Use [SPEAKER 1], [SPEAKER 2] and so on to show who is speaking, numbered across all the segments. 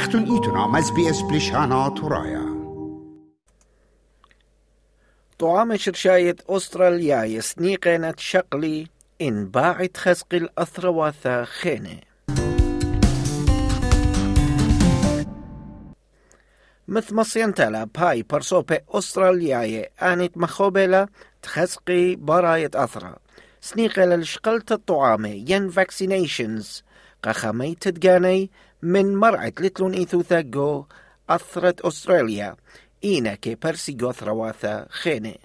[SPEAKER 1] اختون ایتونا مزبیس بلیشانا تورایا.
[SPEAKER 2] طعام شرشاية أستراليا يسني قينة شقلي إن باعت خسق الأثرواثة خينة. مث مصينتلا باي برسوبي أسترالياي آنت مخوبلة تخسقي براية أثرا. سنيقل الشقلت الطعامة ين فاكسينيشنز قخمي تدقاني من مرعة لتلون إيثوثا جو أثرت أستراليا إينا كي برسي جو ثرواثا خيني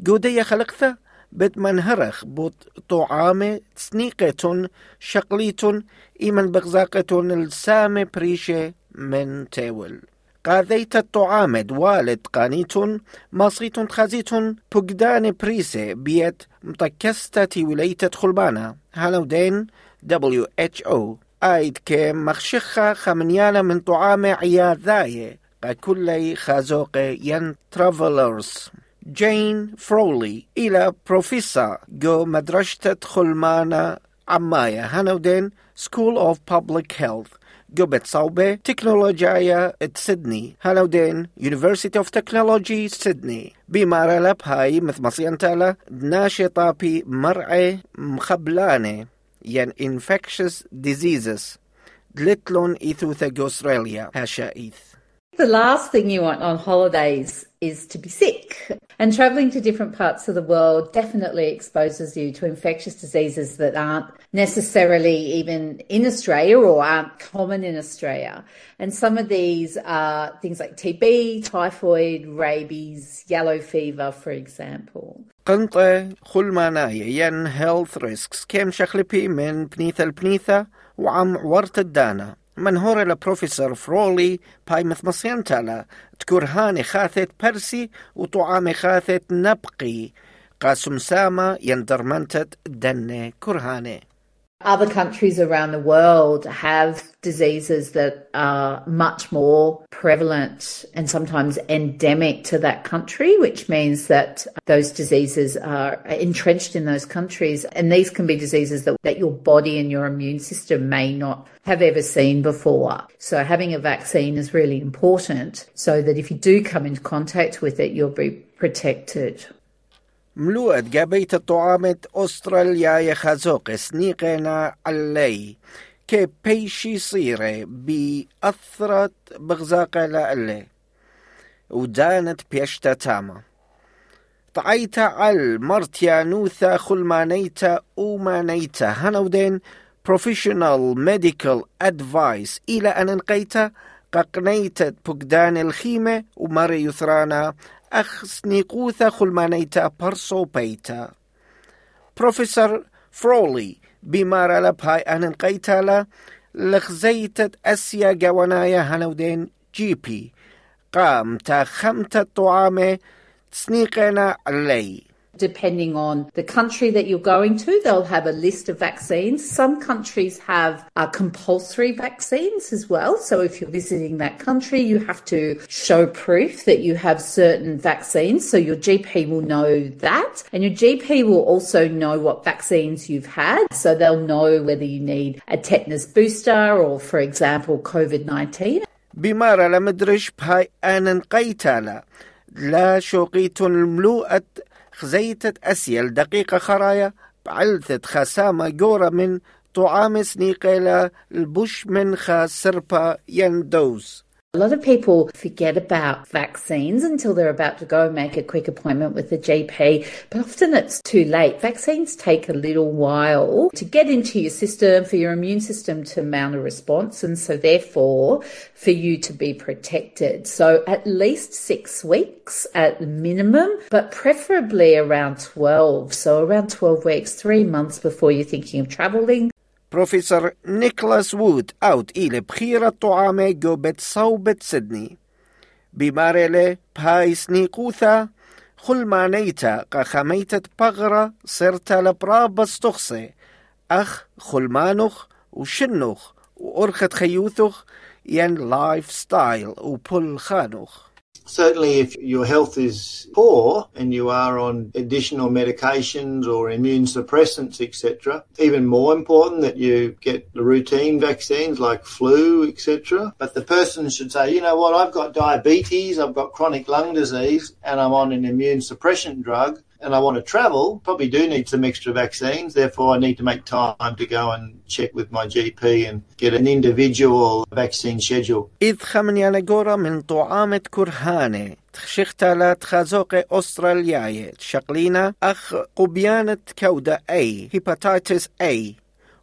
[SPEAKER 2] جودية خلقثة بد منهرخ بوت طعامة سنيقة شقلية إيمن بغزاقة السامة بريشة من تاول. قاذيت الطعامد والد قانيتون مصيتون خزيتون بقدان بريسة بيت متكستة ولاية خلبانا. هالودين WHO آيد كي مخشخة خمنيانة من طعام عياذاية كل خازوق ين ترافلرز. جين فرولي إلى بروفيسا جو مدرسة خلمانة عماية هانودين سكول أوف بابليك هيلث جو بتصوبة تكنولوجيا إت سيدني. هانودين يونيفرسيتي أوف تكنولوجي سيدني. بمارا لبهاي مثل ما صيانتالا ناشطة بمرعي مخبلانة. infectious diseases دلتلون إيثوثا أستراليا هاشايث
[SPEAKER 3] The last thing you want on holidays is to be sick. And traveling to different parts of the world definitely exposes you to infectious diseases that aren't necessarily even in Australia or aren't common in Australia. And some of these are things like TB, typhoid, rabies, yellow fever, for example.
[SPEAKER 2] قنطة خلماناية ين health risks. كم شخلبي من بنيثة البنيثة وعم ورت الدانا. منهور لبروفيسور فرولي باي مثمصين تالا. تكرهاني خاثت برسي وطعامي خاثت نبقي. قاسم ساما يندرمنتت دني كرهاني
[SPEAKER 3] Other countries around the world have diseases that are much more prevalent and sometimes endemic to that country, which means that those diseases are entrenched in those countries. And these can be diseases that, that your body and your immune system may not have ever seen before. So having a vaccine is really important so that if you do come into contact with it, you'll be protected.
[SPEAKER 2] ملوءت جابيت الطعامة أستراليا يخازوق سنيقنا علي كي بيشي صيرة بأثرت بغزاقة لألي. ودانت بيشتا تاما. طعيتا عل مرتيا نوثا خلمانيتا ومانيتا هنودين professional medical advice. إلى أن انقيتا ققنيتا بقدان الخيمة وماري يثرانا أخس نيقوثا axnikūtha برسو بيتا بروفيسور فرولي بمارا لبهاي أنن قيتالا لخزيتت أسيا جوانايا هنودين جيبي. قام تا خمتة طعامة تسنيقنا علي
[SPEAKER 3] Depending on the country that you're going to, they'll have a list of vaccines. Some countries have uh, compulsory vaccines as well. So if you're visiting that country, you have to show proof that you have certain vaccines. So your GP will know that. And your GP will also know what vaccines you've had. So they'll know whether you need a tetanus booster or, for example, COVID 19.
[SPEAKER 2] بمارا لمدرش بهاي أنا قيتالا لا شوقيت الملوءة خزيتة أسيل دقيقة خرايا بعلثة خسامة جورة من طعام سنيقيلا البش من خا سربا يندوز.
[SPEAKER 3] A lot of people forget about vaccines until they're about to go make a quick appointment with the GP, but often it's too late. Vaccines take a little while to get into your system, for your immune system to mount a response, and so therefore for you to be protected. So at least six weeks at minimum, but preferably around 12. So around 12 weeks, three months before you're thinking of traveling.
[SPEAKER 2] بروفيسور نيكلاس وود أوت إلى بخيرة طعامة جوبت صوبة سيدني بمارلة بهاي سنيقوثا خل مانيتا قخميتة بغرة صرت لبرابس تخصي أخ خلمانخ وشنخ وأرخت خيوثخ ين لايف ستايل وبل خانوخ
[SPEAKER 4] Certainly, if your health is poor and you are on additional medications or immune suppressants, etc., even more important that you get the routine vaccines like flu, etc. But the person should say, you know what, I've got diabetes, I've got chronic lung disease, and I'm on an immune suppression drug and I want to travel, probably do need some extra vaccines. Therefore, I need to make time to go and check with my GP and get an individual vaccine schedule.
[SPEAKER 2] إذ خمني جورا من طعامة كرهانة تخشختلا تخازوق أسترالياي شقلينا أخ قبيانة كودة أي هيباتيتس أي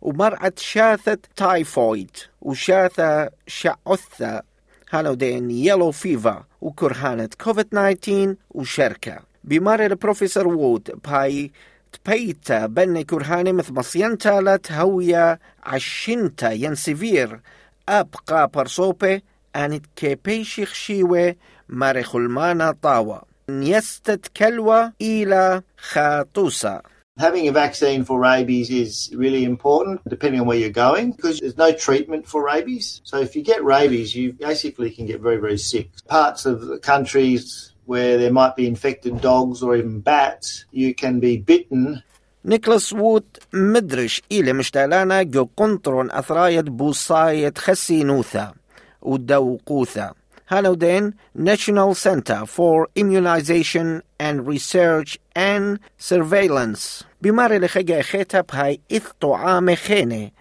[SPEAKER 2] ومرعت شاثة تايفويد وشاثة شعثة هانودين يلو فيفا وكرهانة كوفيد 19 وشركة بمار البروفيسور وود باي تبيتا بني كرهاني مثل مصينتا لتهويا عشنتا ينسيفير أبقى برصوبة أنت كيبيشي خشيوة ماري خلمانا طاوة نيستت كلوة إلى خاطوسا
[SPEAKER 4] Having a vaccine for rabies is really important depending on where you're going because there's no treatment for rabies. So if you get rabies, you basically can get very, very sick. Parts of the countries where there might be infected dogs or even bats, you can be bitten
[SPEAKER 2] نيكلاس وود مدرش إلى مشتالانا جو قنطرون أثرايد بوصاية خسينوثا ودوقوثا هانودين National Center for Immunization and Research and Surveillance بماري لخجا خيتا بهاي إث طعام خينة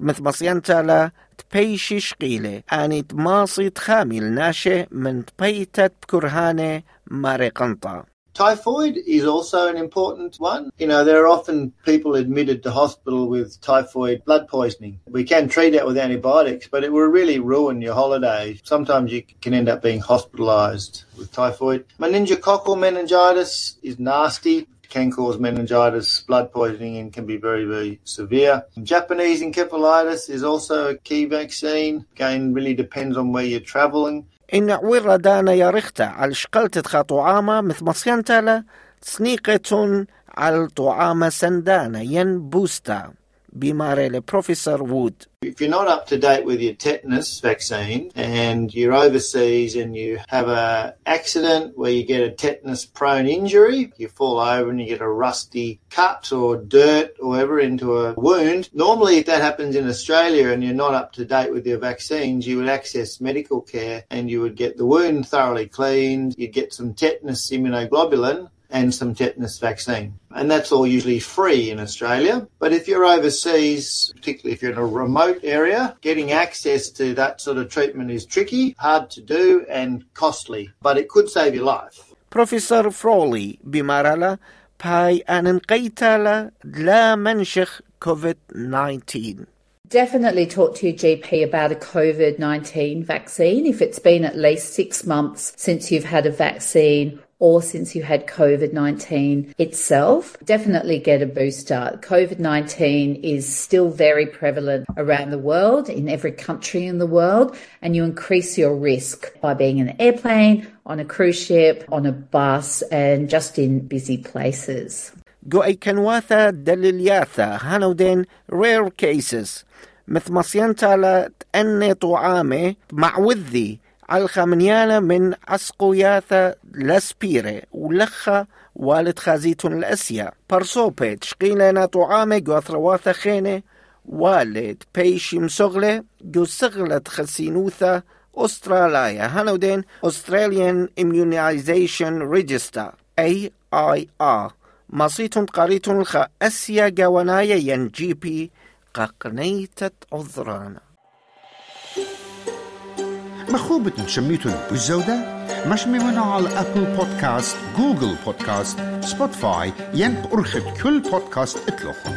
[SPEAKER 2] مثل مصيانتا تبيشي شقيلة أني تماصي تخامل ناشي من تبيتت بكرهانة ماري قنطة
[SPEAKER 4] Typhoid is also an important one. You know, there are often people admitted to hospital with typhoid blood poisoning. We can treat it with antibiotics, but it will really ruin your holiday. Sometimes you can end up being hospitalized with typhoid. Meningococcal meningitis is nasty can cause meningitis, blood poisoning, and can be very, very severe. Japanese encephalitis is also a key vaccine. Again, really depends on where you're traveling.
[SPEAKER 2] إن عوير دانا يارختا على شقلت خطوعامة مثل مصيانتا سنيقة على طعامة سندانا ين بوستا بماري Professor Wood.
[SPEAKER 4] If you're not up to date with your tetanus vaccine and you're overseas and you have a accident where you get a tetanus prone injury, you fall over and you get a rusty cut or dirt or whatever into a wound. Normally if that happens in Australia and you're not up to date with your vaccines, you would access medical care and you would get the wound thoroughly cleaned, you'd get some tetanus immunoglobulin and some tetanus vaccine. And that's all usually free in Australia. But if you're overseas, particularly if you're in a remote area, getting access to that sort of treatment is tricky, hard to do, and costly, but it could save your life.
[SPEAKER 2] Professor Frawley Bimarala pai anan qaitala dla COVID-19
[SPEAKER 3] definitely talk to your GP about a COVID 19 vaccine if it's been at least six months since you've had a vaccine or since you had COVID 19 itself, definitely get a booster. COVID 19 is still very prevalent around the world, in every country in the world, and you increase your risk by being in an airplane, on a cruise ship, on a bus, and just in busy places.
[SPEAKER 2] Go kanwatha daliliatha hanodin rare cases مثل مصيانتا لأني طعامي معوذي الخامنيانة من أسقياثا لسبيري ولخا والد خازيتون الأسيا. برسو بيتش قيلنا طعامي جوثرواثا خيني والد بيشي مسغلة جو سغلت خسينوثا أستراليا. هنودين Australian Immunization Register أي آي آر مصيت قريت الخ أسيا جوانايا ينجيبي ققنيتت عذرانا.
[SPEAKER 1] مخوبة شميتون بالزودة؟ مش ممنوع على أبل بودكاست جوجل بودكاست سبوتفاي ينب أرخد كل بودكاست اتلوخن